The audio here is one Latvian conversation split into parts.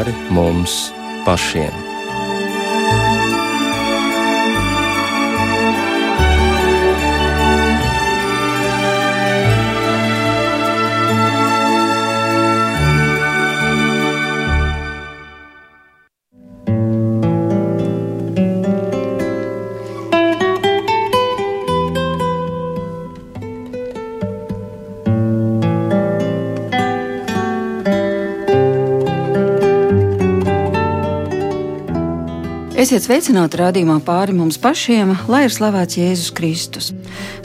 pāri mums pašiem. Esiet sveicināti rādījumā pāri mums pašiem, lai ir slavēts Jēzus Kristus.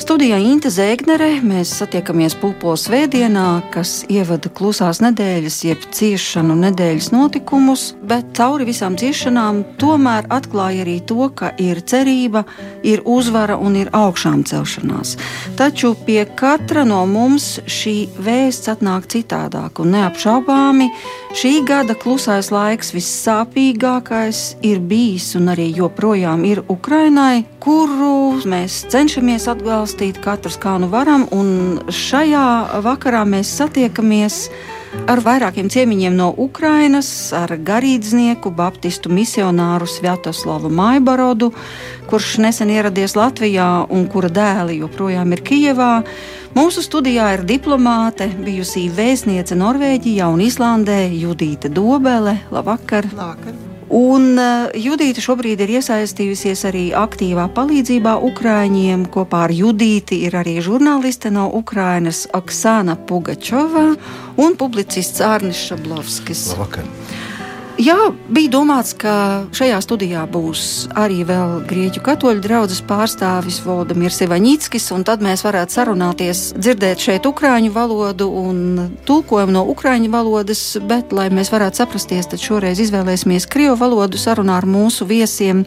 Studijā Inte Zēgnere mēs satiekamies Pulpo svētdienā, kas ievada klusās nedēļas, jeb ciešanu nedēļas notikumus, bet cauri visām ciešanām tomēr atklāja arī to, ka ir cerība, ir uzvara un ir augšām celšanās. Taču pie katra no mums šī vēsts atnāk citādāk un neapšaubāmi šī gada klusais laiks vissāpīgākais ir bijis un arī joprojām ir Ukrainai, kuru mēs cenšamies atbalstīt katrs kā nu varam. Šajā vakarā mēs satiekamies ar vairākiem ciemiņiem no Ukrainas, ar garīdznieku, baptistu misionāru Sviatoslavu Maiborodu, kurš nesen ieradies Latvijā un kura dēli joprojām ir Kijevā. Mūsu studijā ir diplomāte, bijusī vēstniece Norvēģijā un Islandē Judīta Dobele. Labvakar! Labvakar. Un uh, Judīta šobrīd ir iesaistījusies arī aktīvā palīdzībā Ukrāņiem. Kopā ar Judīti ir arī žurnāliste no Ukrainas Oksana Pugačova un publicists Arnis Šablovskis. Labvakar! Jā, bija domāts, ka šajā studijā būs arī vēl grieķu katoļu draugs pārstāvis Valdemirs Ivaņīckis, un tad mēs varētu sarunāties, dzirdēt šeit ukrāņu valodu un tulkojumu no ukrāņu valodas, bet, lai mēs varētu saprasties, tad šoreiz izvēlēsimies krievu valodu sarunā ar mūsu viesiem.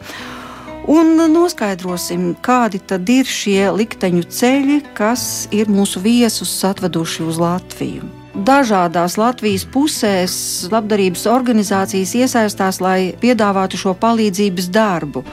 Un noskaidrosim, kādi tad ir šie likteņu ceļi, kas ir mūsu viesus atveduši uz Latviju dažādās Latvijas pusēs labdarības organizācijas iesaistās, lai piedāvātu šo palīdzības darbu.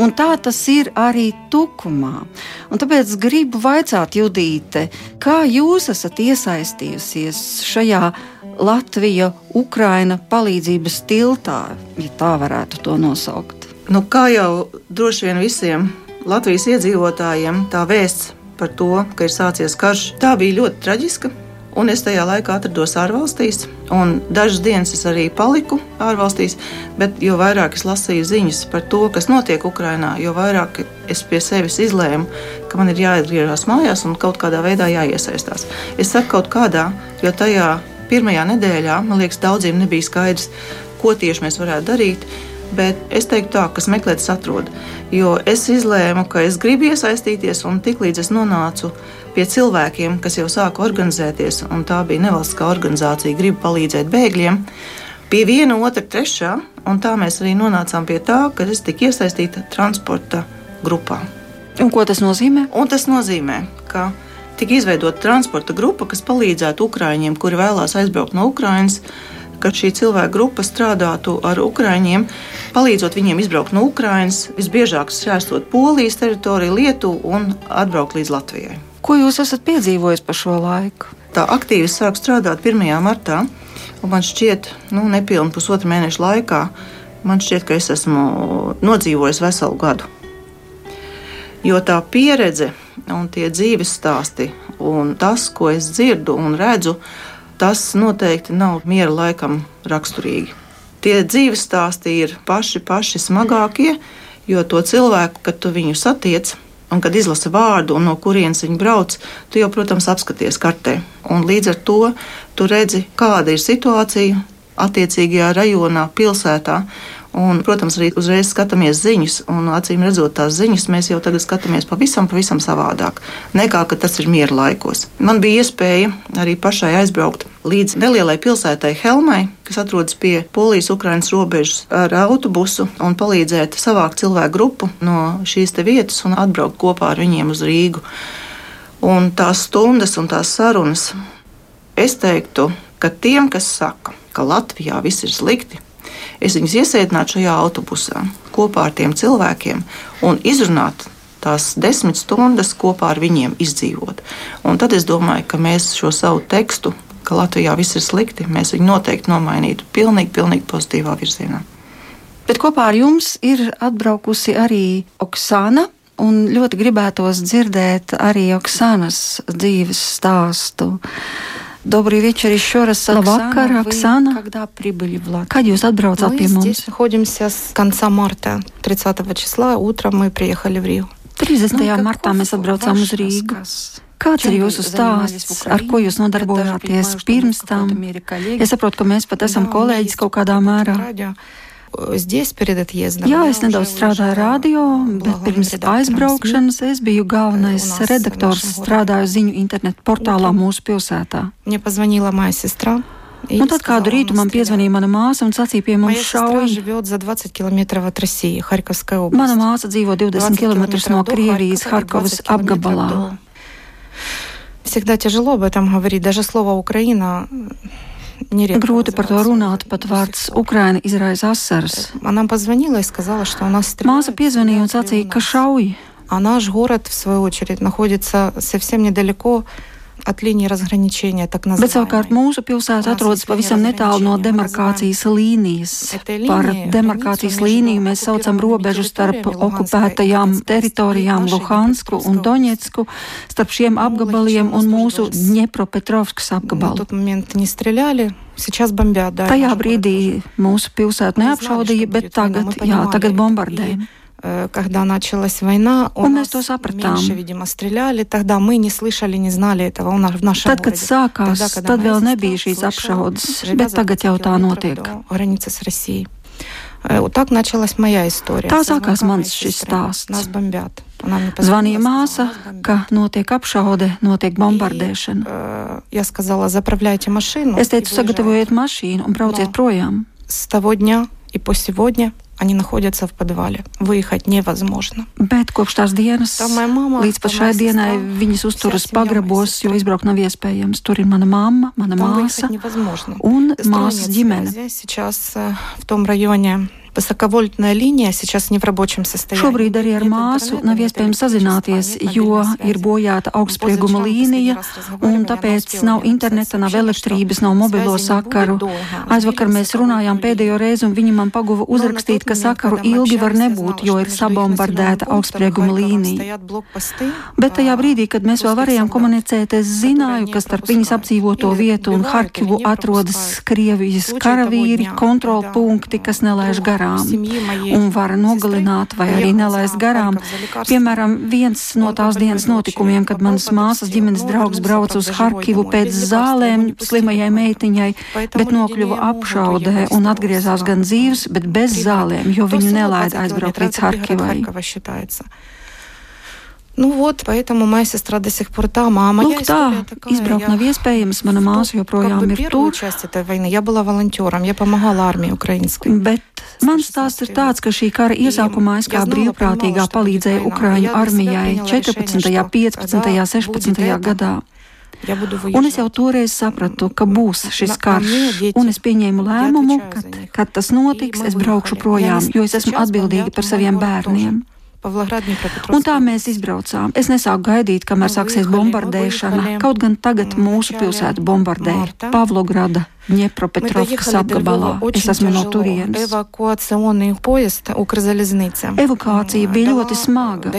Un tā tas ir arī Tukumā. Un tāpēc gribu vaicāt, Judīte, kā jūs esat iesaistījusies šajā Latvija-Ukraina palīdzības tiltā, ja tā varētu to nosaukt? Nu, kā jau droši vien visiem Latvijas iedzīvotājiem, tā vēsts par to, ka ir sācies karš, tā bija ļoti traģiska. Un es tajā laikā atrados ārvalstīs, un dažas dienas es arī paliku ārvalstīs. Bet jo vairāk es lasīju ziņas par to, kas notiek Ukrajinā, jo vairāk es pie sevis izlēmu, ka man ir jāatgriežas mājās un kaut kādā veidā jāiesaistās. Es saku kaut kādā, jo tajā pirmajā nedēļā man liekas, daudziem nebija skaidrs, ko tieši mēs varētu darīt. Bet es teiktu, tā, kas meklē, tas atrod. Jo es izlēmu, ka es gribu iesaistīties, un tiklīdz es nonācu pie cilvēkiem, kas jau sāka organizēties, un tā bija nevalstiskā organizācija, grib palīdzēt bēgļiem. Pie viena, otra, trešā, un tā mēs arī nonācām pie tā, ka es tiku iesaistīta transporta grupā. Un ko tas nozīmē? Un tas nozīmē, ka tika izveidota transporta grupa, kas palīdzētu Ukrāņiem, kuri vēlās aizbraukt no Ukrainas ka šī cilvēka grupa strādātu ar ukrāņiem, palīdzot viņiem izbraukt no Ukrainas, visbiežāk šķērstot Polijas teritoriju, Lietuvu un atbraukt līdz Latvijai. Ko jūs esat piedzīvojis pa šo laiku? Tā aktīvi sāk strādāt 1. martā, un man šķiet, nu, nepilnu pusotru mēnešu laikā, man šķiet, ka es esmu nodzīvojis veselu gadu. Jo tā pieredze un tie dzīves stāsti un tas, ko es dzirdu un redzu, tas noteikti nav miera laikam raksturīgi. Tie dzīves stāsti ir paši, paši smagākie, jo to cilvēku, kad tu viņu satiec, un kad izlasa vārdu un no kurienes viņi brauc, tu jau, protams, apskaties kartē. Un līdz ar to tu redzi, kāda ir situācija attiecīgajā rajonā, pilsētā. Un, protams, arī uzreiz skatāmies ziņas, un acīm redzot, tās ziņas mēs jau tagad skatāmies pavisam, pavisam savādāk nekā tas ir miera laikos. Man bija iespēja arī pašai aizbraukt līdz nelielai pilsētai Helmai, kas atrodas pie Polijas-Ukrainas robežas, ar autobusu un palīdzēt savākt cilvēku grupu no šīs vietas un atbraukt kopā ar viņiem uz Rīgu. Un tās stundas un tās sarunas, es teiktu, ka tiem, kas saka, ka Latvijā viss ir slikti, es viņus iesēdinātu šajā autobusā kopā ar tiem cilvēkiem un izrunāt tās desmit stundas kopā ar viņiem izdzīvot. Un tad es domāju, ka mēs šo savu tekstu, ka Latvijā viss ir slikti, mēs viņu noteikti nomainītu pilnīgi, pilnīgi pozitīvā virzienā. Bet kopā ar jums ir atbraukusi arī Oksana. Un ļoti gribētos dzirdēt arī Oksanas dzīves stāstu. Добрый вечер еще раз, Оксана. Оксана. Когда прибыли в Латвию? Kad jūs atbraucāt pie mums? здесь находимся с конца марта. 30 числа утром мы приехали в Рио. 30. Nu, martā mēs atbraucām uz Rīgu. Kāds ir jūsu stāsts, ar ko jūs nodarbojāties pirms tam? Es saprotu, ka mēs pat esam kolēģis kaut kādā mērā. Здесь перед отъездом. Jā, es nedaudz strādāju radio, bet pirms aizbraukšanas es biju galvenais redaktors, strādāju ziņu internetu portālā mūsu pilsētā. Мне позвонила моя сестра. Un tad kādu rītu man piezvanīja mana māsa un sacīja pie mums šauji. Mana māsa dzīvo 20 km no Krievijas Harkovas apgabalā. Всегда тяжело об этом говорить. Даже слово Украина Grūti par to runāt, pat vārds Ukraina izraisa asaras. Māsa piezvanīja un sacīja, ka šauj. А наш город, в свою очередь, находится совсем недалеко от линии разграничения, так называемой. Bet savukārt mūsu pilsēta atrodas pavisam netālu no demarkācijas līnijas. Par demarkācijas līniju mēs saucam robežu starp okupētajām teritorijām Luhansku un Doņetsku, starp šiem apgabaliem un mūsu Dņepropetrovskas apgabalu. Tajā brīdī mūsu pilsētu neapšaudīja, bet tagad, jā, tagad bombardē. когда началась война, у Un нас mēs to sapratām. меньше, видимо, стреляли. Тогда мы не слышали, не знали этого у нас в нашем Tad, kad городе. sākās, Тогда, когда tad vēl моя nebija сестра šīs слышала, apšaudes, живя bet за tagad 20 jau tā километров notiek. до границы с Россией. Э, Вот так началась моя история. Tā Со sākās звонком mans моей šis сестры. stāsts. Нас бомбят. Она мне Zvanīja позвонила, māsa, сказала, «Нас бомбят». ka notiek apšaude, notiek bombardēšana. Э, Я сказала, заправляйте машину. Es и teicu, выезжайте». sagatavojiet mašīnu un brauciet No. projām. С того дня и по сегодня они находятся в подвале. Выехать невозможно. Bet kopš tās dienas Tā mana mamma, līdz pat tā šai mana dienai sestra, viņas uzturas visa семья моей pagrabos, jo сестры. izbraukt nav iespējams. Tur ir mana mamma, mana Там māsa выехать невозможно. un С той māsas нет ģimene. связи. Сейчас э, в том районе высоковольтная линия сейчас не в рабочем состоянии. Šobrīd arī ar Нет māsu интернета, nav нет iespējams sazināties, электричества, нет jo мобильной ir связи. bojāta augstsprieguma Позавчера līnija, последний раз разговаривали, un она tāpēc успела nav мне interneta, nav сообщила, elektrības, что nav mobilo связи не будет sakaru. долго. Aizvakar Сбили mēs runājām высоковольtную pēdējo линию. reizi, un viņi man paguva uzrakstīt, ka sakaru ilgi var nebūt, jo ir sabombardēta augstsprieguma līnija. Bet tajā brīdī, kad mēs vēl varējām komunicēt, es zināju, ka starp viņas apdzīvoto vietu un Harkivu atrodas Krievijas karavīri, kontrolpunkti, kas nelaiž garām un var nogalināt vai arī nelaist garām. Piemēram, viens no tās dienas notikumiem, kad manas māsas ģimenes draugs brauca uz Harkivu pēc zālēm slimajai meitiņai, bet nokļuva apšaudē un atgriezās gan dzīves, bet bez zālēm, jo viņu nelaida aizbraukt līdz Harkivai. Nu, вот, поэтому моя сестра до сих пор там, а моя Lūk, tā, история такая. izbraukt Я nav iespējams, mana māsa как joprojām бы ir первую tur. часть этой войны я была волонтером, я помогала армии украинской. Bet mans stāsts ir tāds, ka šī kara iesākumā es kā brīvprātīgā palīdzēju Ukraiņu armijai 14., 15., 16. gadā. Я буду Un es jau выезжать. toreiz sapratu, ka būs šis karš, un es pieņēmu lēmumu, kad, kad tas notiks, es braukšu projām, jo es esmu atbildīga par saviem bērniem. Pavlograd, Un tā mēs izbraucām. Es nesāku gaidīt, kamēr sāksies bombardēšana. Kaut gan tagad mūsu pilsētu bombardē Pavlograda, Dņepropetrovskas apgabalā. Es esmu no turienes. Эвакуационный поезд Укрзалезницы. Evakuācija bija ļoti smaga.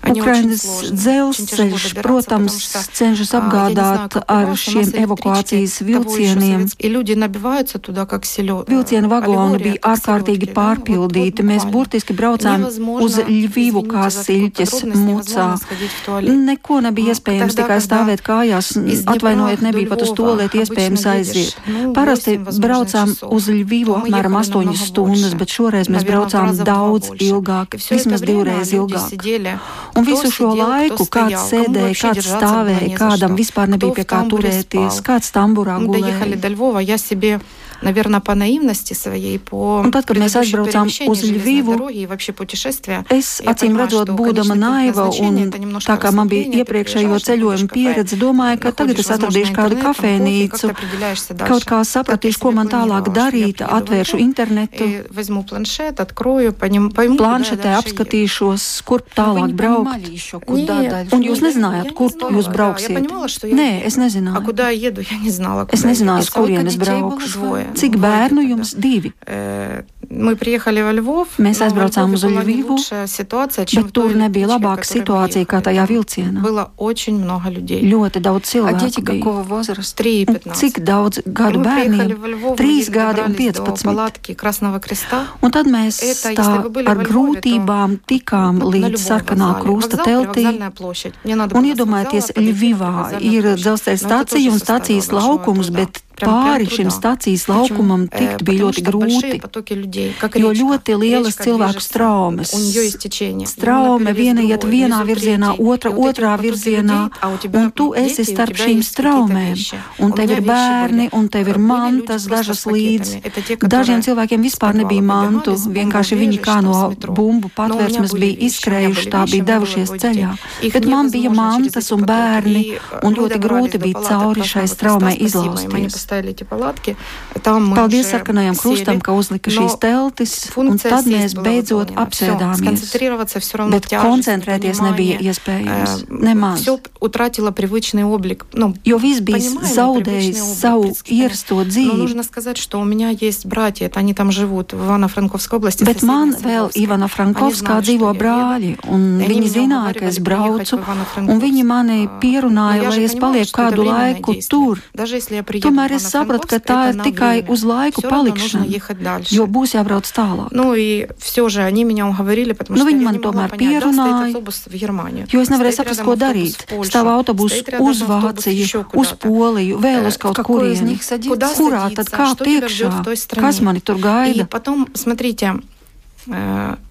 Ukrainas dzelzceļš, protams, cenšas apgādāt ar šiem evakuācijas vilcieniem. Vilciena vagoni bija ārkārtīgi pārpildīti. Mēs burtiski braucām uz Ļvīvu kā siļķes mucā. Neko nebija iespējams tikai stāvēt kājās. Atvainojiet, nebija pat uz to lietu iespējams aiziet. Parasti braucām uz Ļvīvu apmēram 8 stundas, bet šoreiz mēs braucām daudz ilgāk, vismaz divreiz ilgāk. Un visu šo laiku kāds sēdēja, kāds stāvēja, kādam vispār nebija pie kā turēties, kāds tamburā gulēja. наверное, по наивности своей, по Un tad, kad mēs aizbraucām uz Ļvivu, es acīm redzot, būdama naiva un tā kā man bija iepriekšējo ceļojumu pieredze, domāju, ka tagad es atradīšu kādu kafejnīcu, kaut kā sapratīšu, ko man tālāk darīt, atvēršu internetu, planšetē apskatīšos, kur tālāk braukt. Un jūs nezinājāt, kur jūs brauksiet? Nē, es nezināju. Es nezināju, uz kurienes braukšu. Cik bērnu jums divi? Mēs aizbraucām uz Ļuvivu, bet tur nebija labāka situācija kā tajā vilcienā. Ļoti daudz cilvēku bija. Cik daudz gadu bērniem? 3 gadi un 15. Un tad mēs tā ar grūtībām tikām līdz sarkanā krusta teltī. Un iedomājieties, Ļuvivā ir dzelzceļa stacija un stacijas laukums, bet pāri šim stacijas laukumam tikt bija ļoti grūti, jo ļoti lielas cilvēku straumes. Straume viena iet vienā virzienā, otra otrā virzienā, un tu esi starp šīm straumēm, un tev ir bērni, un tev ir mantas, dažas līdzi. Dažiem cilvēkiem vispār nebija mantu, vienkārši viņi kā no bumbu patvērsmes bija izskrējuši, tā bija devušies ceļā. Bet man bija mantas un bērni, un ļoti grūti bija cauri šai straumē izlausties uztaisīja tie palātki. Paldies sarkanajam krustam, ka uzlika no šīs teltis, un tad mēs beidzot apsēdāmies. Bet koncentrēties nebija iespējams. Nemaz. Nu, jo viss bija zaudējis savu ierasto dzīvi. Bet man vēl Ivana-Frankovskā dzīvo brāļi, un viņi zināja, ka es braucu, un viņi mani pierunāja, lai es palieku kādu laiku tur. Tomēr es sapratu, ka tā ir tikai uz laiku palikšana, jo būs jābrauc tālāk. Nu, уговорили, nu, viņi man tomēr pierunāja, jo es nevarēju saprast, ko darīt. Stāv autobus uz Vāciju, uz Poliju, vēl uz kaut kurieni. Kurā tad kāpt iekšā? Kas mani tur gaida?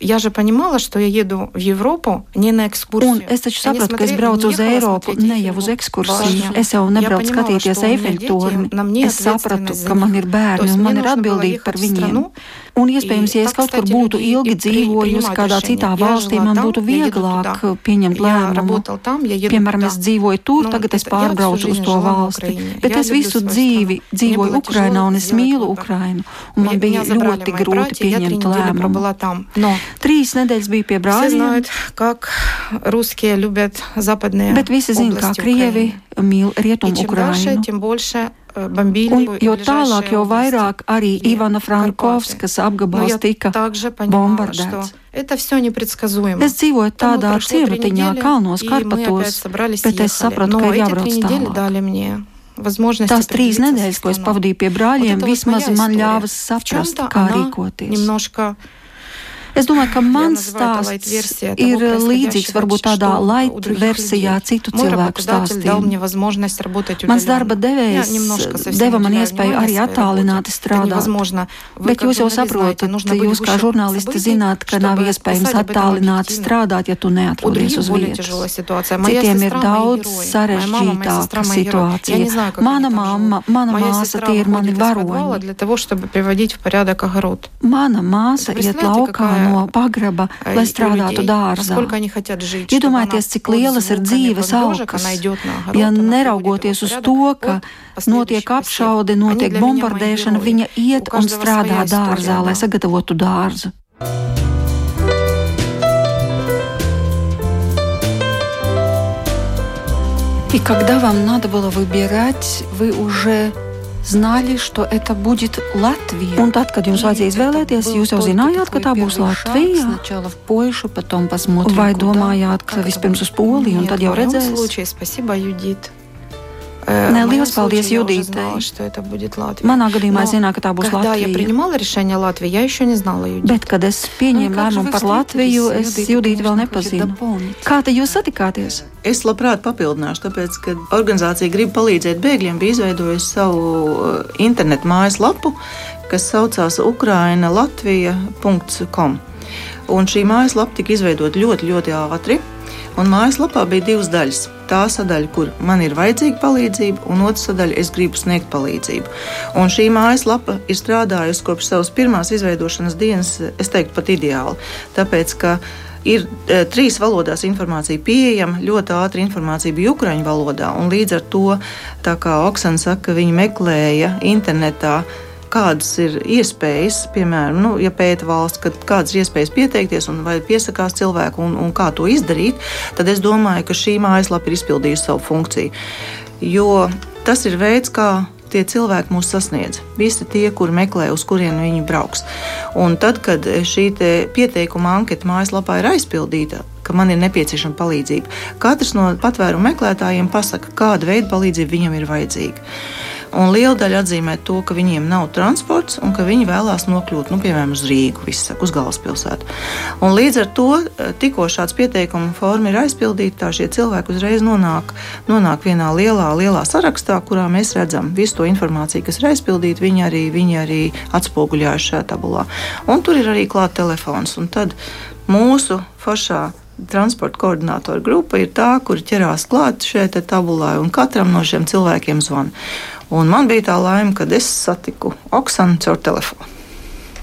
Я же понимала, что я еду в Европу не на экскурсию. Un es taču sapratu, ka es braucu uz Eiropu ne jau uz ekskursiju. Es jau nebraucu skatīties Eifeļu torni. Es sapratu, ka man ir bērni un man ir atbildība par viņiem. Un iespējams, ja es kaut kur būtu ilgi dzīvojusi kādā citā valstī, man būtu vieglāk pieņemt lēmumu. Piemēram, es dzīvoju tur, tagad es pārbraucu uz to valsti. Bet es visu dzīvi dzīvoju Ukrainā un es mīlu Ukrainu. Un man bija ļoti grūti pieņemt lēmumu. Trīs nedēļas bija pie brāļiem. Bet visi zina, kā Krievi mīl Rietumu Ukrainu. Un, jo tālāk, jo vairāk arī Ivana Frankovskas apgabals tika bombardēts. Es dzīvoju tādā ciematiņā, kalnos, Karpatos, bet es sapratu, ka ir jābrauc tālāk. Tās trīs nedēļas, ko es pavadīju pie brāļiem, vismaz man ļāva saprast, kā rīkoties. Es domāju, ka mans stāsts ir līdzīgs varbūt tādā light versijā citu cilvēku stāstiem. Mans darba devējs deva man iespēju arī attālināti strādāt. Bet jūs jau saprotat, jūs kā žurnālisti zināt, ka nav iespējams attālināti strādāt, ja tu neatrodies uz vietas. Citiem ir daudz sarežģītāka situācija. Mana mamma, mana māsa, tie ir mani varoņi. Mana māsa iet laukā no pagraba, lai strādātu dārzā. Iedomājieties, cik lielas ir dzīves augas. Ja neraugoties uz to, ka notiek apšaude, notiek bombardēšana, viņa iet un strādā dārzā, lai sagatavotu dārzu. И когда вам надо было выбирать, вы уже знали, что это будет Латвия. Un tad, kad jums vajadzēja izvēlēties, jūs jau zinājāt, ka tā būs Latvija? Vai domājāt, ka vispirms uz Poliju un tad jau redzēsiet? Nē, liels paldies Judītei. Manā gadījumā es zināju, ka tā būs Latvija. Bet, kad es pieņēmu lēmumu par Latviju, es Judīti vēl nepazinu. Kā te jūs satikāties? Es labprāt papildināšu, tāpēc, ka organizācija grib palīdzēt bēgļiem, bija izveidojusi savu internetu mājaslapu, kas saucās ukraina-latvija.com. Un šī mājaslapa tika izveidota ļoti, ļoti ātri, un mājaslapā bija divas daļas. Tā sadaļa, kur man ir vajadzīga palīdzība, un otra sadaļa, es gribu sniegt palīdzību. Un šī mājaslapa ir strādājusi kopš savas pirmās izveidošanas dienas, es teiktu, pat ideāli. Tāpēc, ka ir e, trīs valodās informācija pieejama, ļoti ātri informācija bija ukraiņu valodā, līdz ar to, kā Oksana saka, viņi meklēja internetā kādas ir iespējas, piemēram, nu, ja pēta valsts, kad kādas ir iespējas pieteikties un vai piesakās cilvēku un, un kā to izdarīt, tad es domāju, ka šī mājaslapa ir izpildījusi savu funkciju. Jo tas ir veids, kā tie cilvēki mūs sasniedz. Visi tie, kuri meklē, uz kurien viņi brauks. Un tad, kad šī pieteikuma anketa mājaslapā ir aizpildīta, ka man ir nepieciešama palīdzība, katrs no patvērumu meklētājiem pasaka, kāda veida palīdzība viņam ir vajadzīga. Un liela daļa atzīmē to, ka viņiem nav transports un ka viņi vēlās nokļūt, nu, piemēram, uz Rīgu, visu, uz galvaspilsētu. Un līdz ar to, eh, tikko šāds pieteikuma forma ir aizpildīta, tā šie cilvēki uzreiz nonāk, nonāk vienā lielā, lielā sarakstā, kurā mēs redzam visu to informāciju, kas ir aizpildīta. Viņi arī, viņi arī atspoguļojuši šajā tabulā. Un tur ir arī klāts telefons. Un tad mūsu foršā transporta koordinātora grupa ir tā, kur ķerās klāt šai tabulai, un katram no šiem cilvēkiem zvana. Un man bija tā laime, kad es satiku Oksanu caur telefonu.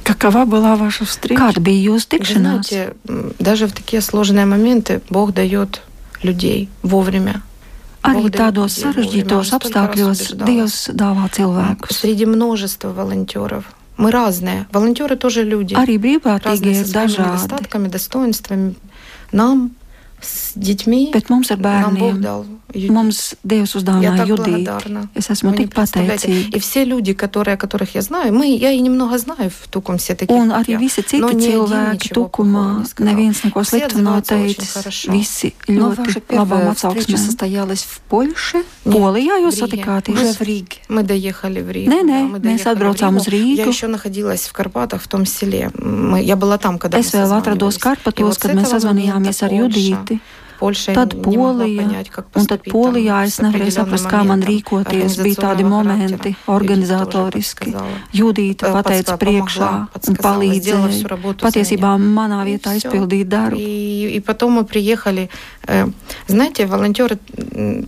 Какова была ваша встреча? Kāda bija jūsu tikšanās? Знаете, даже в такие сложные моменты Бог дает людей вовремя. Arī tādos sarežģītos apstākļos Dievs dāvā cilvēkus. Среди множества волонтеров. Мы разные. Волонтеры тоже люди. Arī brīvprātīgie ir dažādi. Недостатками, достоинствами. Нам с детьми. Bet mums ar bērniem. Mums Dievs uzdāvināja Judīti. Es esmu tik pateicīga. И все люди, которые, которых я знаю, мы, я и немного знаю в Тукумсе таких. Un arī visi citi cilvēki Tukumā, neviens neko sliktu nav teicis. Visi ļoti labām atsauksmēm. состоялась в Польше? Polijā jūs satikāties? В Риге. Мы доехали в Ригу. Nē, nē, mēs atbraucām uz Rīgu. Я еще находилась в Карпатах, в том селе. Мы, я была там, когда Es vēl atrados Karpatos, kad mēs sazvanījāmies ar Judīti. Tad Polija, un tad Polijā es nevarēju saprast, kā man rīkoties. Bija tādi momenti organizatoriski. Judīta pateica priekšā un palīdzēja. Patiesībā manā vietā izpildīt darbu. И, и потом мы приехали. Знаете, волонтеры,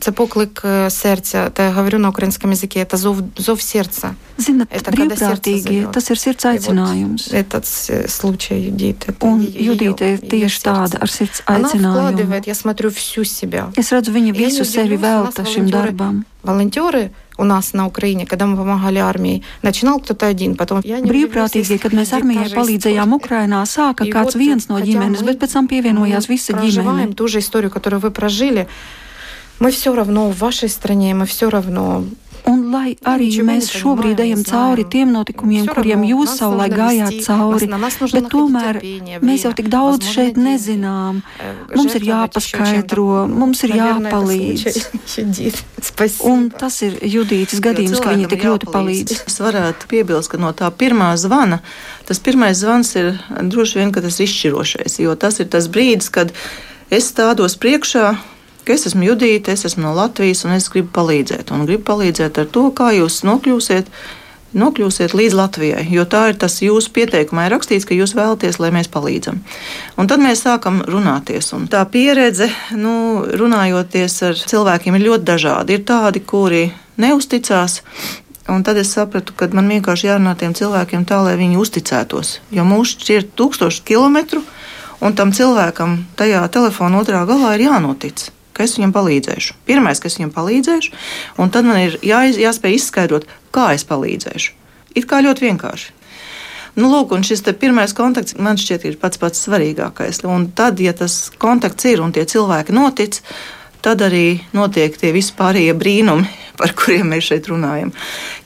це поклик серця. Это я говорю на украинском языке. Это зов, зов сердца. Zinat, brīvprātīgie, tas ir sirds aicinājums. Этот случай Юдиты. Un Judīte ir tieši tāda ar sirds aicinājumu. Я смотрю всю себя. Es redzu, viņa visu sevi velta šim darbam. Волонтеры у нас на Украине, когда мы помогали армии, начинал кто-то один, потом я не Brīvprātīgie, kad mēs armijai palīdzējām Ukrainā, sāka kāds viens no ģimenes, bet pēc tam pievienojās visa ģimene. ту же историю, которую вы прожили. Мы все равно в вашей стране, мы все равно Un lai arī mēs šobrīd ejam cauri tiem notikumiem, kuriem jūs savulaik gājāt cauri, bet tomēr mēs jau tik daudz šeit nezinām. Mums ir jāpaskaidro, mums ir jāpalīdz. Un tas ir Judītas gadījums, ka viņa tik ļoti palīdz. Es varētu piebilst, ka no tā pirmā zvana, tas pirmais zvans ir droši vien tas izšķirošais, jo tas ir tas brīdis, kad es stādos priekšā ka es esmu Judīte, es esmu no Latvijas un es gribu palīdzēt. Un gribu palīdzēt ar to, kā jūs nokļūsiet. Nokļūsiet līdz Latvijai, jo tā ir tas jūsu pieteikumā ir rakstīts, ka jūs vēlaties, lai mēs palīdzam. Un tad mēs sākam runāties. Un tā pieredze, nu, runājoties ar cilvēkiem, ir ļoti dažāda. Ir tādi, kuri neusticās, Un tad es sapratu, ka man vienkārši jārunā tiem cilvēkiem tā, lai viņi uzticētos. Jo mūs šķiet tūkstoši kilometru, un tam cilvēkam tajā telefona otrā galā ir jānotic ka es viņam palīdzēšu. Pirmais, kas viņam palīdzēšu, un tad man ir jā, jāspēj izskaidrot, kā es palīdzēšu. It kā ļoti vienkārši. Nu, lūk, šis pirmais kontakts man šķiet ir pats pats svarīgākais. Un tad, ja tas kontakts ir un tie cilvēki notic, tad arī notiek tie vispārējie brīnumi, par kuriem mēs šeit runājam.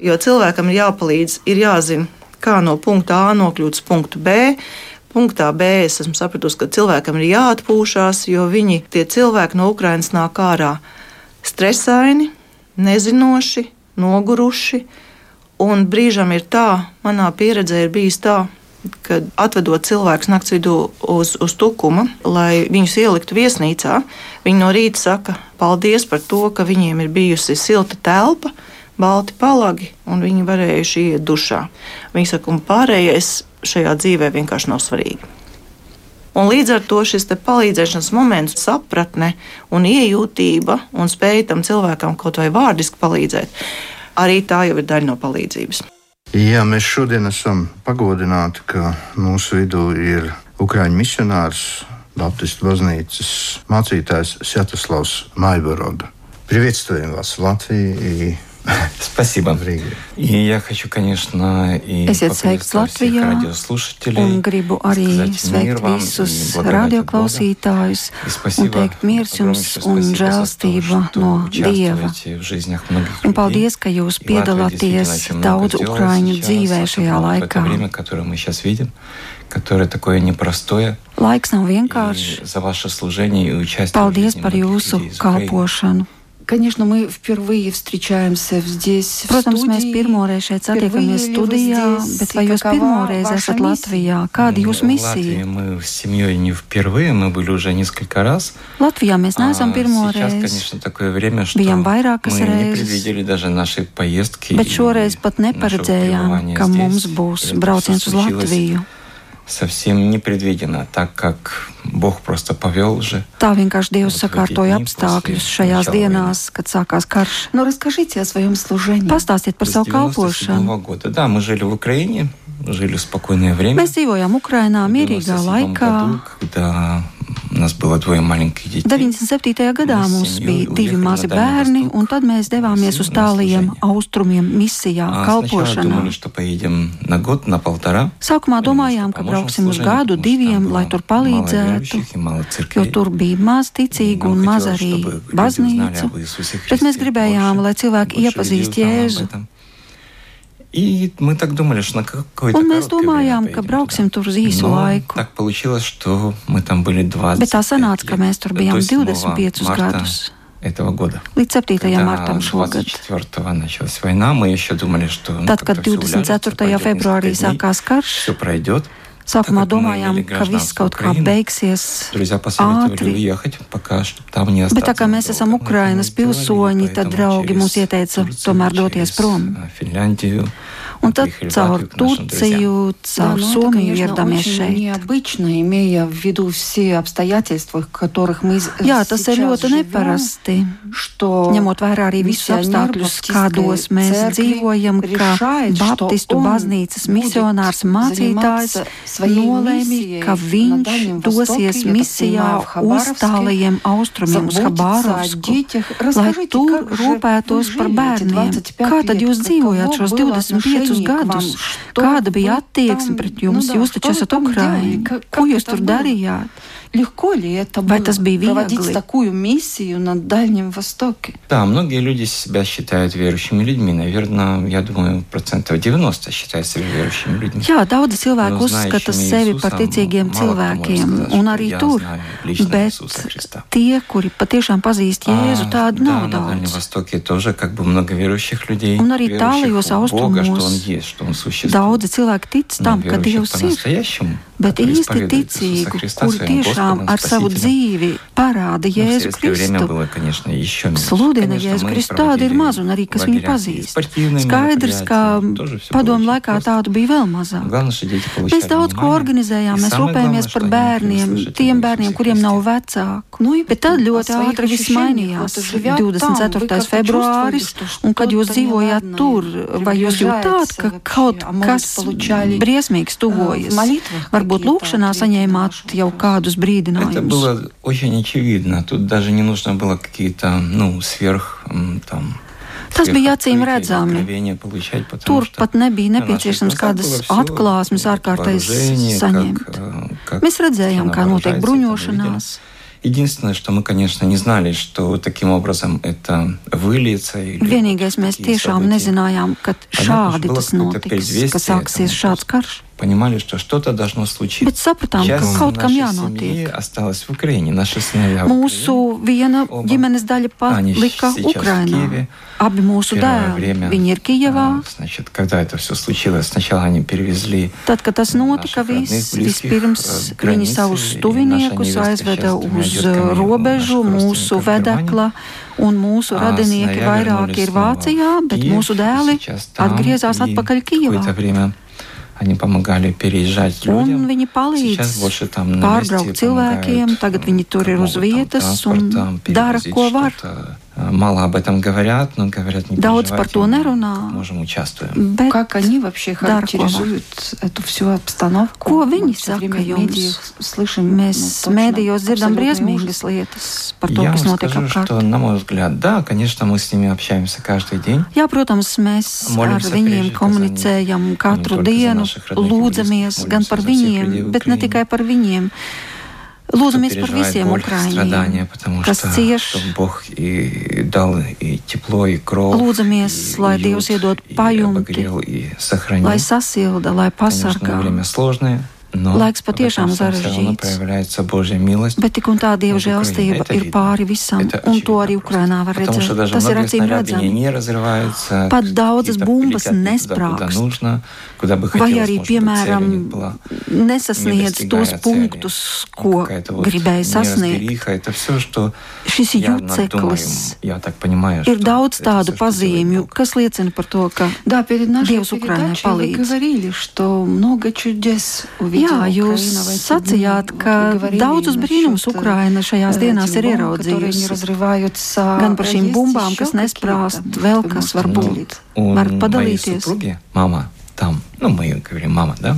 Jo cilvēkam ir jāpalīdz, ir jāzina, kā no punkta A nokļūt uz punktu B Punktā B es esmu sapratusi, ka cilvēkam ir jāatpūšas, jo viņi, tie cilvēki no Ukrainas nāk ārā stresaini, nezinoši, noguruši. Un brīžam ir tā, manā pieredzē ir bijis tā, kad atvedot cilvēkus naktas vidū uz, uz tukuma, lai viņus ieliktu viesnīcā, viņi no rīta saka paldies par to, ka viņiem ir bijusi silta telpa, balti palagi, un viņi varējuši iet dušā. Viņi saka, un pārējais šajā dzīvē vienkārši nav svarīgi. Un līdz ar to šis palīdzēšanas moments, sapratne un iejūtība un spēja tam cilvēkam kaut vai vārdiski palīdzēt, arī tā jau ir daļa no palīdzības. Jā, mēs šodien esam pagodināti, ka mūsu vidū ir Ukrāņu misionārs, Baptistu baznīcas mācītājs Sviatoslavs Maiboroda. Приветствуем вас в Латвии и Спасибо. И я хочу, конечно, и Esiet sveikts Latvijā un gribu arī sveikt visus radioklausītājus un teikt miers jums un žēlstība no Dieva. Un paldies, ka jūs piedalāties daudz Ukraiņu dzīvē šajā laikā. которое такое непростое. Laiks nav vienkāršs. Paldies par jūsu kalpošanu. Конечно, мы впервые встречаемся здесь. Protams, mēs pirmoreiz šeit satiekamies studijā, bet vai jūs pirmoreiz esat Latvijā? Kāda jūsu misija? Мы с семьей не впервые, мы были уже несколько раз. Latvijā mēs neesam pirmoreiz. Сейчас, конечно, такое время, что Bijām vairākas мы reizes. не предвидели даже нашей поездки. Bet šoreiz pat neparedzējām, ka mums būs brauciens uz Latviju. Совсем непредвиденно, так как Бог просто повел уже. Tā vienkārši Dievs sakārtoja apstākļus šajās dienās, kad sākās karš. Но расскажите о своем служении. Pastāstiet par savu 97 kalpošanu. года. Да, мы жили в Украине, жили в спокойное время. Mēs dzīvojām Ukrainā В mierīgā 97 laikā. году, когда у нас было двое маленьких детей. 97. gadā mums bija divi mazi bērni, un tad mēs devāmies uz tālajiem austrumiem misijā, А Сначала kalpošanā. думали, что поедем на год, на полтора. Sākumā domājām, ka brauksim uz gadu, diviem, lai tur palīdzētu, jo tur bija maz ticīgu un maz arī baznīcu. Bet mēs gribējām, lai cilvēki iepazīst Jēzu. И мы так думали, что на какое-то Un mēs короткое domājām, время ka поедем brauksim туда. tur uz īsu Но laiku. так получилось, что мы там были 20 Bet tā sanāca, ka mēs tur bijām 25 марта gadus. этого года. Līdz 7. Когда martam šogad. 24 началась война, мы еще думали, что ну, Tad, как-то kad всё уляжется, 24. пойдет februārī несколько дней, sākās karš, Все пройдет. Sākumā domājām, ka viss kaut kā beigsies. Ātri. Bet tā kā mēs esam Ukrainas pilsoņi, tad draugi mums ieteica tomēr doties prom. Un tad caur Turciju, caur да, Somiju ieradāmies šeit. Jā, tas ir ļoti neparasti, ņemot vērā arī visus apstākļus, kādos mēs dzīvojam, kā Baptistu baznīcas misionārs mācītājs nolēma, ka viņš dosies misijā uz tālajiem austrumiem, uz Habārovsku, lai tur rūpētos par bērniem. Kā tad jūs dzīvojāt šos 25 visus gadus. Kāda bija attieksme pret jums? Jūs taču esat Ukraiņi. Ko jūs tur darījāt? легко ли это было проводить такую миссию на Дальнем Востоке? Да, многие люди себя считают верующими людьми. Наверное, я думаю, процентов 90 считают себя верующими людьmi. Jā, daudz cilvēku uzskata sevi par ticīgiem cilvēkiem, un arī tur, bet tie, kuri patiešām pazīst Jēzu, tādu nav daudz. Un arī tālajos austrumos daudzi cilvēki tic tam, ka Dievs ir. bet īsti ticīgu, kur tiešām ar savu dzīvi parāda Jēzu Kristu. Sludina Jēzu Kristu, tāda ir maz, un arī kas viņu pazīst. Skaidrs, ka padomu laikā tādu bija vēl mazāk. Mēs daudz ko organizējām, mēs rūpējāmies par bērniem, tiem bērniem, kuriem nav vecāku. Nu, bet tad ļoti ātri viss mainījās. 24. februāris, un kad jūs dzīvojāt tur, vai jūs jūtāt, ka kaut kas briesmīgs tuvojas? Varbūt Varbūt какие-то lūkšanā ответы на saņēmāt ваши jau вопросы? kādus Это brīdinājumus. было очень очевидно. Тут даже не нужно было какие-то, ну, сверх м, там. Tas bija acīm сверхоткрытия или redzami. откровения получать, потому Tur что pat nebija на наших nepieciešams глазах kādas было всё atklāsmes ārkārtais вооружение, saņemt. как, э, как Mēs redzējām, она kā notiek вооружается, это мы видели. bruņošanās. Единственное, что мы, конечно, не знали, что таким образом это выльется. или Vienīgais mēs такие tiešām события. nezinājām, ka Понятно, šādi что было tas какое-то notiks, предвестие ka sāksies этому. šāds karš. Понимали, что что-то должно случиться. Bet sapratām, ka Часть kaut kam нашей семьи jānotiek. осталась в Украине, наши сыновья в Mūsu viena Oba. ģimenes daļa Они palika сейчас в Ukrainā. Киеве. Abi mūsu Первое dēli, время, viņi ir Kijevā. э, Значит, когда это все случилось, сначала они перевезли Tad, kad tas notika, Našих родных, viss, близких, vispirms э, viņi границы, savus и tuviniekus наша невеста aizveda сейчас с двумя uz детками у robežu, наших mūsu родственников в Германии. vedekla, un mūsu А radinieki сыновья vairāk вернулись ir снова Vācijā, в bet Киев, mūsu dēli сейчас там, atgriezās и atpakaļ Kijevā. какое-то время Они помогали переезжать Un людям. viņi palīdz Сейчас больше там на pārbraukt месте cilvēkiem, помогают, tagad viņi tur ir как uz могут, там, vietas un транспортом dara, перевозить ko var. что-то. Мало об этом говорят, но говорят, не Daudz par переживайте, to мы nerunā. Можем участвуем. Bet Как они вообще Дара характеризуют эту всю обстановку? Ko viņi Мы всё saka время в jums? медиях слышим, mēs ну, точно mēdījos dzirdam абсолютный briesmīgas ужас. lietas par to, Я kas вам notiek скажу, apkārt. что, на мой взгляд, да, конечно, мы с ними общаемся каждый день. Jā, protams, mēs Moļamies ar viņiem prieži, komunicējam katru только за dienu, наших родных и lūdzamies близких, gan молимся par за всех viņiem, людей в bet ne Украине. tikai par viņiem. Кто Lūdzamies par Украине». страдания, потому kas что Бог и дал и тепло, и кровь, Lūdzamies, и lai Dievs iedod и обогрел, и сохранил. lai sasilda, lai Конечно, время сложное, No, Laiks patiešām sarežģīts. Bet tik un tā Dieva žēlstība ir pāri visam, un to arī Ukrainā var redzēt. Tas ir acīm redzams. Pat daudzas bumbas nesprāgst, vai arī, piemēram, nesasniedz tos punktus, ko gribēja sasniegt. Šis jūtceklis ir daudz tādu pazīmju, kas liecina par to, ka Dievs Ukrainai palīdz. говорили, что много чудес увидела Jā, jūs Украина в эти sacījāt, дни. ka Вот вы говорили daudzus насчет, brīnumus э, Ukraina šajās этих dienās ir бомб, которые не ieraudzījusi. разрываются. Gan par šīm Есть bumbām, еще kas nesprāst, какие-то, vēl вы kas можете var būt. поделиться? У Varat моей padalīties. супруги мама там, ну мы говорим мама, да?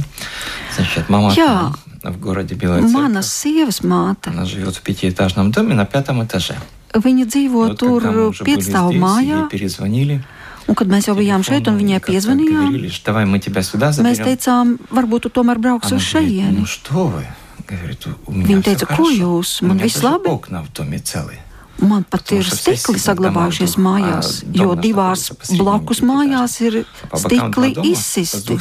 Значит, мама Jā. там, в городе Белая Manas Церковь. sievas māte, Она живет в пятиэтажном доме на пятом этаже. viņa dzīvo Вот tur когда мы уже были piecstāvu здесь, mājā, ей перезвонили. Un, kad mēs jau bijām šeit un viņai piezvanījām, mēs teicām, varbūt tu tomēr brauks uz šejieni. Viņa teica, ko jūs, man viss labi? Man pat ir stikli saglabājušies mājās, jo divās blakus mājās ir stikli izsisti.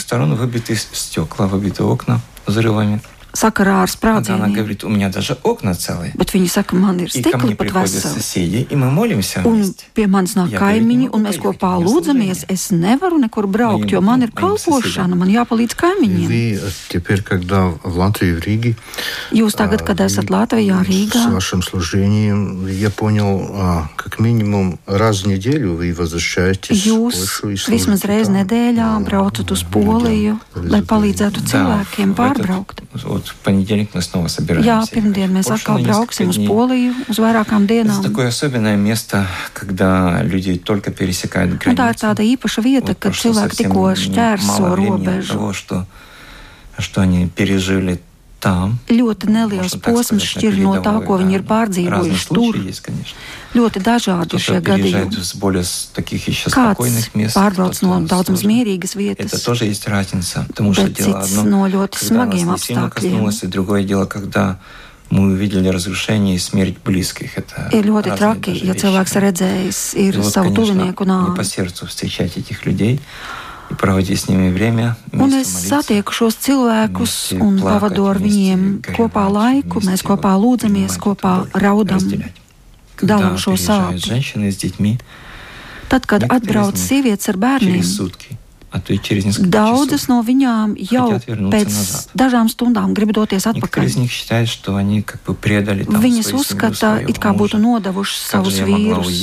двух сторон выбиты стекла, выбиты окна взрывами. sakarā ar Она sprādzieniem. говорит, у меня даже окна целые. Bet viņi saka, man ir И ко stikli мне pat приходят veseli. соседи, и мы молимся Un вместе. pie manis nāk Jā, kaimiņi, bet un viņi mēs nevar kopā paiet, lūdzamies. Es nevaru nekur braukt, jo man ir Viņiem kalpošana, man jāpalīdz kaimiņiem. Вы теперь, когда в Латвии, в Риге, Jūs tagad, kad esat Latvijā, с Rīgā, вашим служением, я понял, а, как минимум раз в неделю вы возвращаетесь в jūs Польшу и vismaz служите reizi там, nedēļā а, braucat uz людям, Poliju, lai результаты. palīdzētu Да, cilvēkiem в pārbraukt. этот- Вот в понедельник мы снова собираемся. Jā, ехать pirmdien в mēs Польшу atkal на несколько brauksim uz дней. Poliju uz vairākām Это dienām. такое особенное место, когда люди только пересекают Un tā ir границу. tāda īpaša vieta, Вот kad прошло cilvēki совсем tikko мало šķērso времени от robežu. того, что, что они пережили там. Ļoti neliels Можно так posms сказать, на šķir no tā, передовой, ko viņi ir да. Разные pārdzīvojuši tur. случаи есть, конечно. Ļoti dažādi šie Кто-то переезжает gadījumi. с более с таких еще Kāds спокойных мест. pārbrauc no кто-то daudzām сложно. mierīgas Это vietas, тоже есть разница, потому что bet дело cits одно, no ļoti когда нас smagiem не сильно apstākļiem. коснулось, и другое дело, когда мы увидели разрушение и смерть близких. Это Ir ļoti разные traki, даже ja вещи. cilvēks redzējis И ir вот, savu конечно, tuvinieku не по nāvi. сердцу встречать этих людей Un es satieku šos cilvēkus un pavadu ar viņiem kopā laiku, mēs kopā lūdzamies, kopā raudam, dalām šo sāpju. Tad, kad atbrauc sievietes ar bērniem, Daudzas no viņām jau pēc dažām stundām grib doties atpakaļ. Viņas uzskata, it kā būtu nodevušas savus vīrus.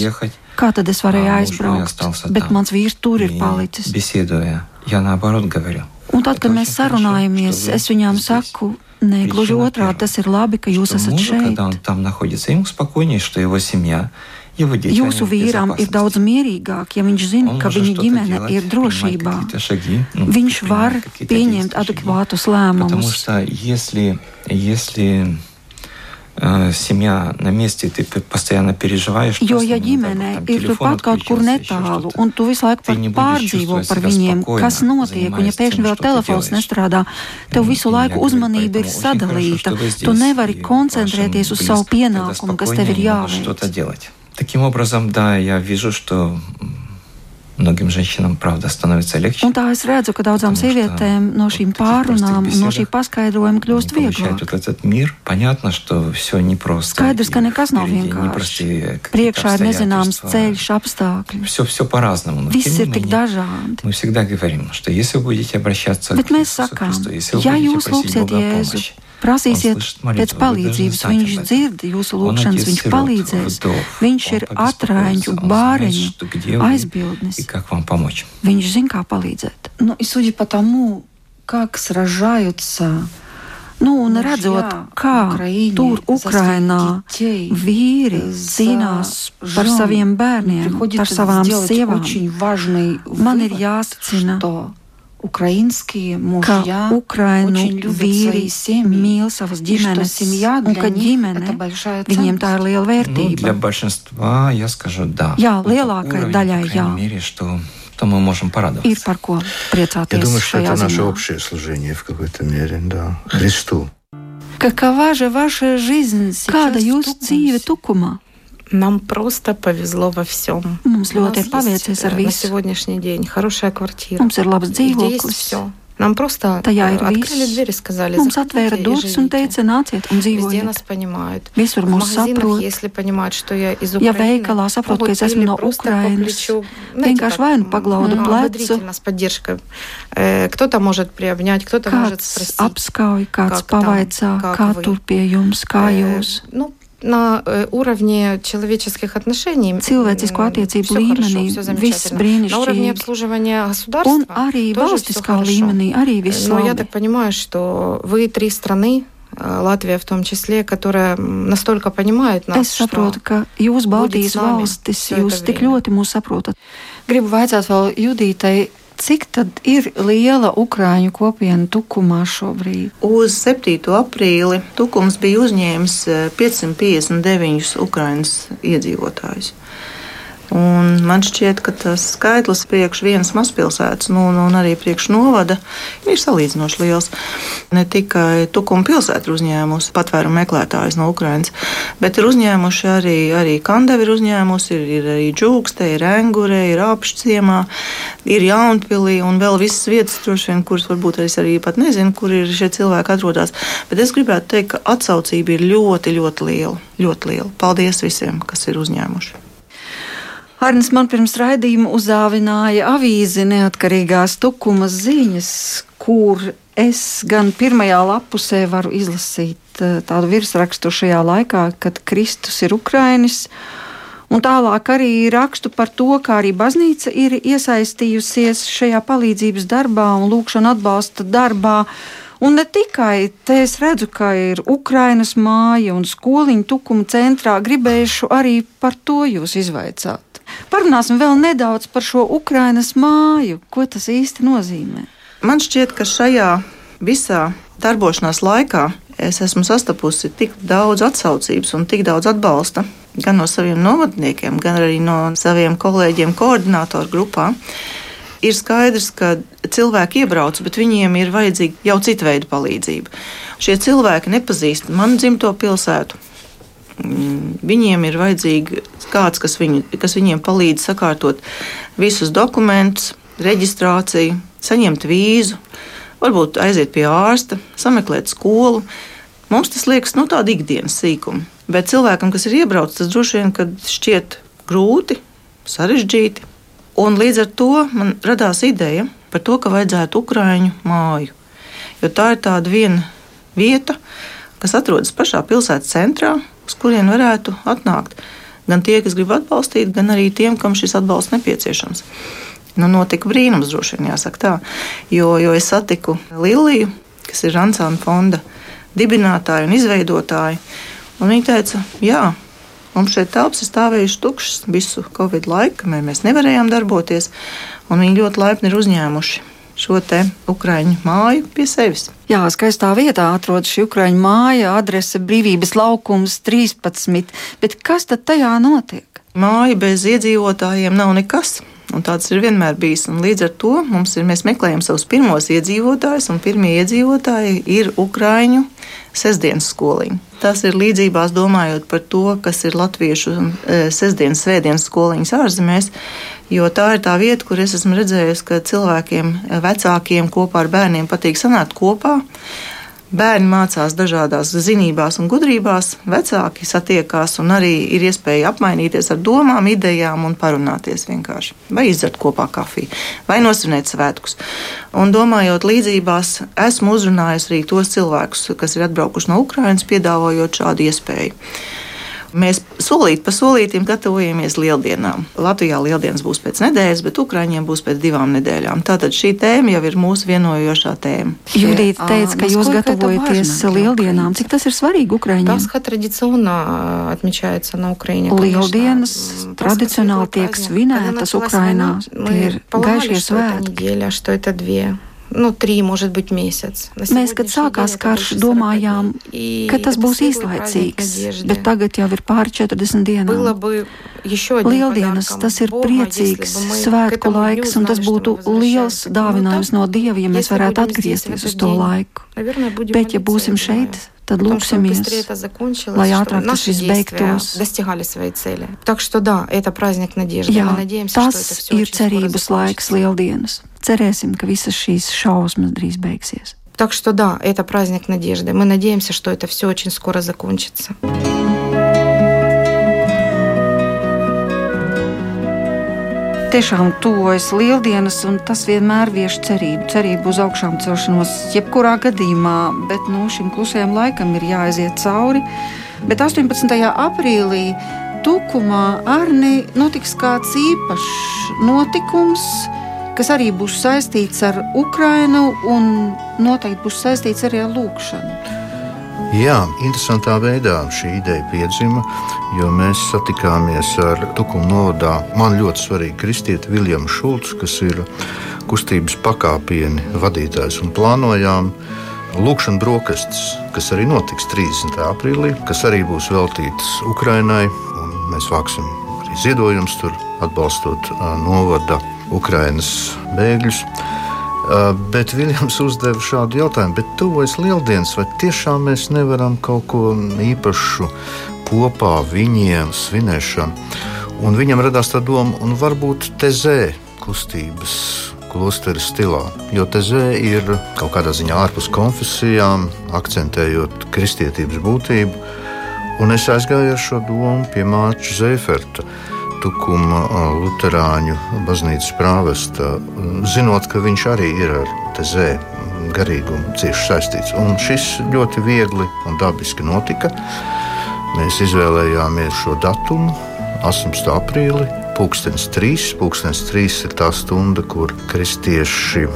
уехать? Kā tad es varēju А муж мой aizbraukt? остался Bet там. mans vīrs tur ir И palicis. Беседуя, я наоборот говорю. Un tad, Это kad mēs очень хорошо, sarunājamies, что вы es viņām здесь. saku, nē, gluži Причина otrādi, первая, tas ir labi, ka jūs что esat мужу, šeit. когда он там находится, ему спокойнее, что его семья, его дети, Jūsu они в vīram ir безопасности. daudz mierīgāk, ja viņš zina, Он ka может viņa что-то ģimene делать, ir принимать drošībā. какие-то шаги, ну, Viņš принимать var какие-то pieņemt действия, шаги. adekvātus Потому lēmumus. семья на месте, ты п- постоянно переживаешь. Jo, просто, ja ну, ģimene там, ir телефон turpat kaut kur отключился, еще netālu, что-то. un tu visu laiku Ты par не будешь pārdzīvo чувствовать par себя viņiem, спокойно, kas notiek, un ja занимаясь pēkšņi тем, vēl что ты telefons делаешь. nestrādā, tev Un- visu un laiku я говорю, uzmanība ir поэтому очень хорошо, sadalīta. что вы Tu здесь, nevari и koncentrēties вашим uz savu близким pienākumu, тогда kas tev ir спокойнее могут что-то jāveic. делать. Таким образом, да, я вижу, что м, многим женщинам, правда, становится легче. Un tā es redzu, ka daudzām Потому что sievietēm no вот šīm таких простых pārunām, un no šī беседах paskaidrojuma kļūst Они получают vieglāk. вот этот мир. Понятно, что все непросто. Skaidrs, ka nekas nav vienkārši. Priekšā ir nezināms ceļš, apstākļi. Все, все по-разному. Но, Viss тем ir не tik менее, dažādi. мы всегда говорим, что если вы будете обращаться Bet к mēs Иисусу sakām, Христу, если вы ja будете jūs просить lūgsiet Бога о Jēzu, помощи, prasīsiet Он слышит pēc молитву, вы должны palīdzības, знать viņš об этом. dzird jūsu Он lūgšanas, отец viņš сирот, palīdzēs. вдов, Viņš он ir побеспокоится, atrāņu, он знает, bāreņu что где вы aizbildnis. и как вам помочь. Viņš zina, kā palīdzēt. Ну и судя по тому, как сражаются Nu, un redzot, kā Ukraiņi, tur Ukrainā vīri cīnās par saviem bērniem, par savām sievām, man ir jāsacina, ka Ukraiņu vīri mīl savas ģimenes, un ka ģimene viņiem tā ir liela vērtība. Ну, для большинства я скажу да. Jā, lielākai Уровень, daļai по крайней jā. мере, что, то мы можем порадоваться. Ir par ko priecāties. Я думаю, что šajā это наше ziņā. общее служение в какой-то мере, да, Христу. Какова же ваша жизнь? Kāda jūsu dzīve tukumā? Нам просто повезло во всем. Mums У нас ļoti ir есть, paveicies ar э, На visu. сегодняшний день хорошая квартира. Mums ir labs Где есть dzīvoklis. все. Нам просто Tajā э, ir открыли viss. двери, сказали, Mums заходите atvēra и durvis un живите. teica, nāciet un Везде dzīvojiet. нас понимают. Visur В mūs магазинах, saprot. если понимают, что я из Ja Украины, veikalā saprot, ka могут es esmu или no просто по Ukrainas, плечу, знаете, vienkārši так, vai nu paglaudu м, plecu, ободрительно, с поддержкой. Э, Кто-то может приобнять, кто-то может kāds спросить. apskauj, kāds как там, pavaicā, как kā вы. tur pie jums, kā Э, jūs. Ну, на э, уровне человеческих отношений Cilvēcisko attiecību все хорошо, līmenī все viss замечательно. На уровне brīnišķīgi. обслуживания Un государства arī тоже valstiskā всё хорошо. līmenī arī viss Но я labi. так понимаю, что вы три страны, э, Латвия в том числе, которая м, настолько понимает нас, Es saprotu, ka jūs, Baltijas с nami valstis, всё jūs это tik время. ļoti mūs saprotat. Gribu vaicāt vēl Judītai, cik tad ir liela Ukrāņu kopiena tukumā šobrīd? Uz 7. aprīli Tukums bija uzņēmis eh, 559 Ukraiņas iedzīvotājus. Un man šķiet, ka tas skaitlis priekš vienas mazpilsētas, nu, un, un arī priekš novada, ir salīdzinoši liels. Ne tikai Tukuma pilsēta ir uzņēmusi patvērumu meklētājus no Ukrainas, bet ir uzņēmuši arī, arī Kandevi ir uzņēmusi, ir, ir arī Džūkste, ir Engure, ir Apšciemā, ir Jaunpilī un vēl visas vietas, droši vien, kuras varbūt es arī pat nezinu, kur ir šie cilvēki atrodas. Bet es gribētu teikt, ka atsaucība ir ļoti, ļoti liela. Ļoti liela. Paldies visiem, kas ir uzņēmuši. Arnis man pirms raidījuma uzdāvināja avīzi neatkarīgās tukumas ziņas, kur es gan pirmajā lapusē varu izlasīt eh, tādu virsrakstu šajā laikā, kad Kristus ir Ukrainis. Un tālāk arī rakstu par to, kā arī baznīca ir iesaistījusies šajā palīdzības darbā un lūkšana atbalsta darbā. Un ne tikai te es redzu, ka ir Ukrainas māja un skoliņa tukuma centrā, gribējuši arī par to jūs izvaicāt. Parunāsim vēl nedaudz par šo Ukrainas māju, ko tas īsti nozīmē. Man šķiet, ka šajā visā darbošanās laikā es esmu sastapusi tik daudz atsaucības un tik daudz atbalsta gan no saviem novadniekiem, gan arī no saviem kolēģiem koordinātoru grupā. Ir skaidrs, ka cilvēki iebrauc, bet viņiem ir vajadzīga jau cita veida palīdzība. Šie cilvēki nepazīst manu dzimto pilsētu. Mm, Viņiem ir vajadzīgs kāds, kas, viņu, kas viņiem palīdz sakārtot visus dokumentus, reģistrāciju, saņemt vīzu, varbūt aiziet pie ārsta, sameklēt skolu. Mums tas liekas nu, tāda ikdienas sīkuma. Bet cilvēkam, kas ir iebraucis, tas droši vien šķiet grūti, sarežģīti. Un līdz ar to man radās ideja par to, ka vajadzētu Ukrāņu māju. Jo tā ir tāda viena vieta, kas atrodas pašā pilsētas centrā, uz kurien varētu atnākt gan tie, kas grib atbalstīt, gan arī tiem, kam šis atbalsts nepieciešams. Nu, notika brīnums, droši vien jāsaka tā, jo, jo es satiku Liliju, kas ir Ransāna fonda dibinātāja un izveidotāja. Un viņa teica, jā, mums šeit telpas ir stāvējušas tukšas visu Covid laiku, kamēr mēs nevarējām darboties, viņi ļoti laipni ir uzņēmuši šo te Ukraiņu māju pie sevis. Jā, skaistā vietā atrodas šī Ukraiņu māja, adrese Brīvības laukums 13. Bet kas tad tajā notiek? Māja bez iedzīvotājiem nav nekas. Un tāds ir vienmēr bijis. Un līdz ar to mums ir, mēs meklējam savus pirmos iedzīvotājus, un pirmie iedzīvotāji ir Ukrāņu sestdienas skoliņi. Tas ir līdzībās domājot par to, kas ir latviešu e, sestdienas, svētdienas skoliņas ārzemēs, jo tā ir tā vieta, kur es esmu redzējusi, ka cilvēkiem, vecākiem kopā ar bērniem patīk sanākt kopā. Bērni mācās dažādās zinībās un gudrībās, vecāki satiekās un arī ir iespēja apmainīties ar domām, idejām un parunāties vienkārši. Vai izdzert kopā kafiju, vai nosvinēt svētkus. Un domājot līdzībās, esmu uzrunājusi arī tos cilvēkus, kas ir atbraukuši no Ukrainas, piedāvājot šādu iespēju. Mēs solīt pa solītam gatavojamies lieldienām. Latvijā lieldienas būs pēc nedēļas, bet Ukrāņiem būs pēc divām nedēļām. Tātad šī tēma jau ir mūsu vienojošā tēma. Judita teica, ka jūs gatavojaties lieldienām. Cik tas ir svarīgi Ukraiņiem? Pascha tradicionāli atmičājas no Ukraiņa. Lieldienas tradicionāli tiek svinētas Ukrainā. Tie ir gaišie svētki Неделя, что это две. Nu, trīs, может быть, месяц. Mēs, kad sākās karš, domājām, ka tas būs īslaicīgs, bet tagad jau ir pāri 40 dienām. Lieldienas tas ir priecīgs svētku laiks, un tas būtu liels dāvinājums no Dieva, ja mēs varētu atgriezties uz to laiku. Bet, ja būsim šeit, tad lūksimies, lai ātrāk tas viss beigtos. Достигали своей цели. Так что да, это праздник надежды. Jā, Мы надеемся, tas что это все ir cerības laiks lieldienas. Cerēsim, ka visas šīs šausmas drīz beigsies. Так что да, это праздник надежды. Мы надеемся, что это все очень скоро закончится. Tiešām tuvojas lieldienas, un tas vienmēr vieš cerību. Cerību uz augšām celšanos, jebkurā gadījumā, bet nu, šim klusajam laikam ir jāaiziet cauri. Bet 18. aprīlī Tukumā arī notiks kāds īpašs notikums, kas arī būs saistīts ar Ukrajinu un noteikti būs saistīts arī ar lūkšanu. Jā, interesantā veidā šī ideja piedzima, jo mēs satikāmies ar Tukuma novadā man ļoti svarīgu kristieti Viljamu Šulcu, kas ir kustības pakāpieni vadītājs un plānojām. Lūkšana brokastis, kas arī notiks 30. aprīlī, kas arī būs veltītas Ukrainai. Mēs vāksim arī ziedojumus tur, atbalstot novada Ukrainas bēgļus. Uh, bet Viljams uzdeva šādu jautājumu, bet tuvojas lieldienas, vai tiešām mēs nevaram kaut ko īpašu kopā viņiem svinēšanu? Un viņam radās tā doma, un varbūt tezē kustības klostera stilā, jo tezē ir kaut kādā ziņā ārpus konfesijām, akcentējot kristietības būtību. Un es aizgāju ar šo domu pie Mārķa Zeiferta. Tukuma Lutāņu baznīcas prāvesta, zinot, ka viņš arī ir ar tezē garīgumu cieši saistīts. Un šis ļoti viegli un dabiski notika. Mēs izvēlējāmies šo datumu, 18. aprīli, pulkstenis 3. Pulkstenis 3 ir tā stunda, kur kristieši,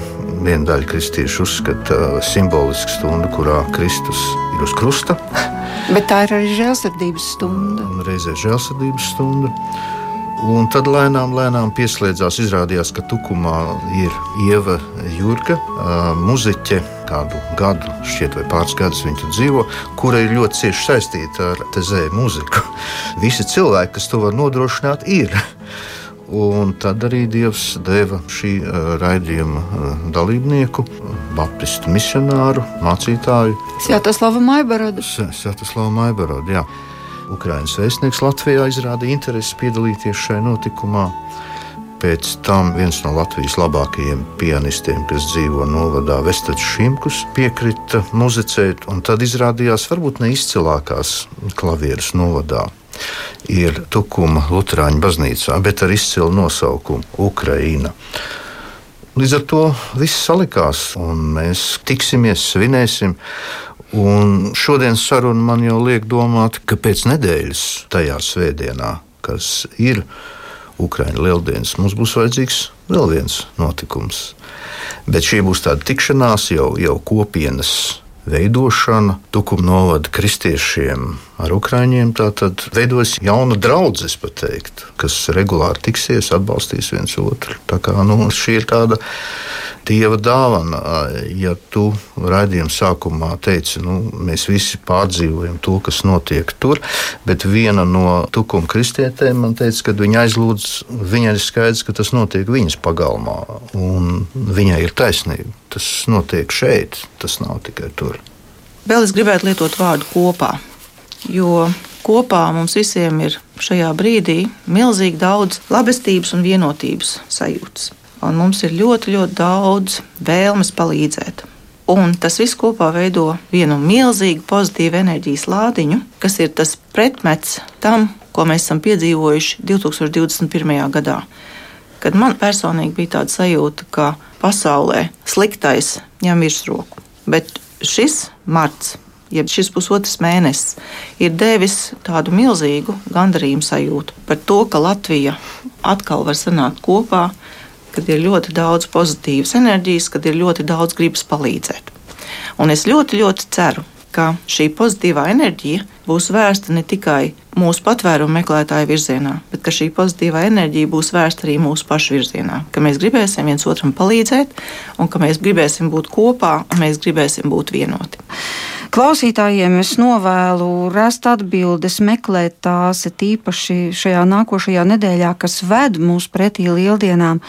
viena daļa kristieši uzskata simbolisku stundu, kurā Kristus ir uz krusta. Bet tā ir arī žēlsirdības stunda. Un reizē žēlsirdības stunda. Un tad lēnām, lēnām pieslēdzās. Izrādījās, ka Tukumā ir Ieva Jurga, muzeķe, kādu gadu, šķiet, vai pāris gadus viņa dzīvo, kura ir ļoti cieši saistīta ar tezēju mūziku. Visi cilvēki, kas to var nodrošināt, ir. Un tad arī Dievs deva šī raidījuma dalībnieku, baptistu misionāru, mācītāju. Svētoslavu Maibarodu. Svētoslavu Maibarodu, jā. Ukraiņas vēstnieks Latvijā izrādīja interesi piedalīties šajā notikumā. Pēc tam viens no Latvijas labākajiem pianistiem, kas dzīvo novadā, Vestats Šimkus, piekrita muzicēt, un tad izrādījās varbūt neizcilākās klavieres novadā. Ir Tukuma Lutāņu baznīcā, bet ar izcilu nosaukumu Ukraina. Līdz ar to viss salikās, un mēs tiksimies, svinēsim. Un šodienas saruna man jau liek domāt, ka pēc nedēļas, tajā svētdienā, kas ir Ukraiņas lieldienas, mums būs vajadzīgs vēl viens notikums. Bet šī būs tāda tikšanās, jau, jau kopienas veidošana, tukuma novada kristiešiem ar ukrāņiem. Tātad veidos jauna draudzene, kas regulāri tiksies, atbalstīs viens otru. Tā kā nu, šī ir tāda dieva dāvana. Ja tu raidījuma sākumā teici, nu, mēs visi pārdzīvojam to, kas notiek tur, bet viena no tukuma kristietēm man teica, ka viņa aizlūdz, viņai ir skaidrs, ka tas notiek viņas pagalmā, un viņai ir taisnība. Tas notiek šeit, tas nav tikai tur. Vēl es gribētu lietot vārdu kopā, jo kopā mums visiem ir šajā brīdī milzīgi daudz labestības un vienotības sajūtas un mums ir ļoti, ļoti daudz vēlmes palīdzēt. Un tas viss kopā veido vienu milzīgu pozitīvu enerģijas lādiņu, kas ir tas pretmets tam, ko mēs esam piedzīvojuši 2021. gadā. Kad man personīgi bija tāda sajūta, ka pasaulē sliktais ņem virsroku, bet šis marts jeb šis pusotrs mēnesis, ir devis tādu milzīgu gandarījumu sajūtu par to, ka Latvija atkal var sanākt kopā, kad ir ļoti daudz pozitīvas enerģijas, kad ir ļoti daudz gribas palīdzēt. Un es ļoti, ļoti ceru, ka šī pozitīvā enerģija būs vērsta ne tikai mūsu patvērumu meklētāju virzienā, bet ka šī pozitīvā enerģija būs vērsta arī mūsu pašu virzienā. Ka mēs gribēsim viens otram palīdzēt, un ka mēs gribēsim būt kopā, un mēs gribēsim būt vienoti. Klausītājiem es novēlu rast atbildes, meklēt tās, tīpaši šajā nākošajā nedēļā, kas ved mūs pretī lieldienām,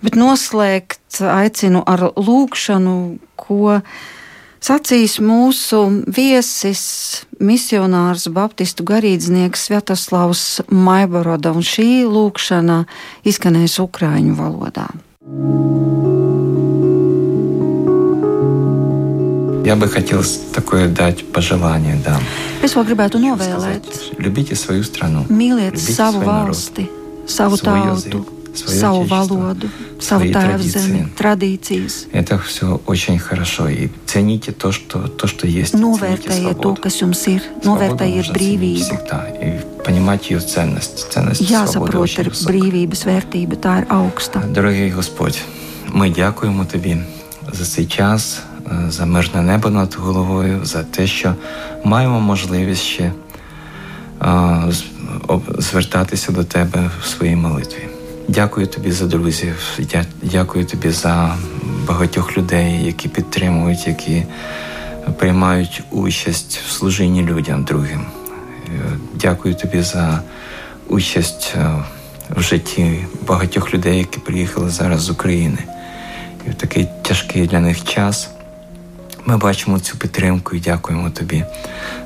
bet noslēgt aicinu ar lūkšanu, ko sacīs mūsu viesis, misionārs, baptistu garīdznieks Sviatoslavs Maiboroda, un šī lūkšana izskanēs Ukraiņu valodā. Я бы хотел такое дать пожелание, да. Es vēl gribētu novēlēt, Любите свою страну. mīliet Любите savu свой народ, valsti, savu свой tautu, язык, свое savu отечество, valodu, savu свои tēvzemi, традиции. tradīcijas. Это все очень хорошо. И цените то, что, то, что есть. Цените Novērtējiet to, свободу. kas jums ir, Свободу novērtējiet нужно ценить brīvību. всегда. И понимать ее ценность. Ценность свободы Jāsaprot, очень ir высокая. brīvības vērtība, tā ir augsta. Дорогий Господь, ми дякуємо Тобі за цей час, е, за мирне небо над головою, за те, що маємо можливість ще е, з- об- звертатися до Тебе в своїй молитві. Дякую тобі за друзів, дя- дякую тобі за багатьох людей, які підтримують, які приймають участь в служінні людям другим. Дякую тобі за участь е, в житті багатьох людей, які приїхали зараз з України. І в такий тяжкий для них час ми бачимо цю підтримку і дякуємо тобі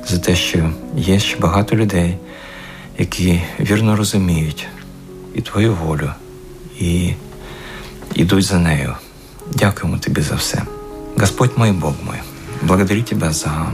за те, що є ще багато людей, які вірно розуміють і твою волю, і йдуть за нею. Дякуємо тобі за все. Господь мой, Бог мой, благодарю тебя за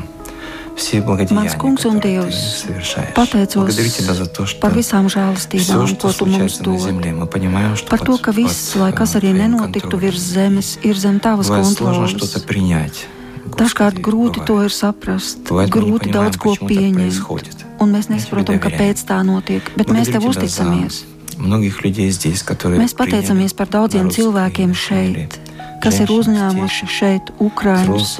все благодеяния, Mans kungs un которые ты Dievs, совершаешь. pateicos Благодарю тебя за то, что par visām все, žēlastībām, что ko tu mums случается на dod. земле, мы понимаем, что Par to, под- ka viss, под, lai kas э, arī твоим nenotiktu контролем. virs zemes, ir zem tavas Бывает сложно что-то kontrolas. принять. Dažkārt Господи, grūti бывает. to ir saprast, Bывает, мы не grūti понимаем, daudz ko почему так pieņemt. происходит. Un mēs Мы nesaprotam, тебе kāpēc доверяем. tā notiek, bet mēs Благодарю tev тебя за uzticamies. Mēs pateicamies par daudziem cilvēkiem šeit, kas ir uzņēmuši šeit ukrāņus,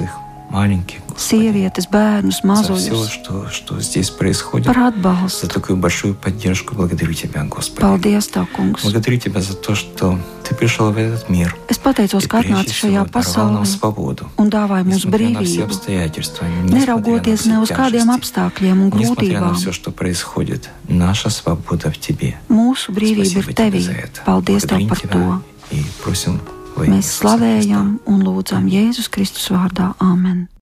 маленьких, Господи, sievietes, bērnus, за все, mazuļus, что, что здесь происходит, par за atbalstu. такую большую поддержку. Благодарю Тебя, Господи. Paldies, Tev, Kungs! Благодарю Тебя за то, что Ты пришел в этот мир Es pateicos, и ka прежде atnāci всего šajā даровал нам pasaulē свободу. un dāvāja mums Несмотря на все brīvību, обстоятельства, neraugoties ne uz kādiem несмотря apstākļiem un Несмотря на grūtībām. все, что происходит, наша свобода в Тебе. Mūsu brīvība ir Спасибо Тебе Tevī. за это. Paldies Tev Благодарим par Тебя to! И просим во имя Mēs slavējam un lūdzam Jēzus Kristus vārdā. Āmen!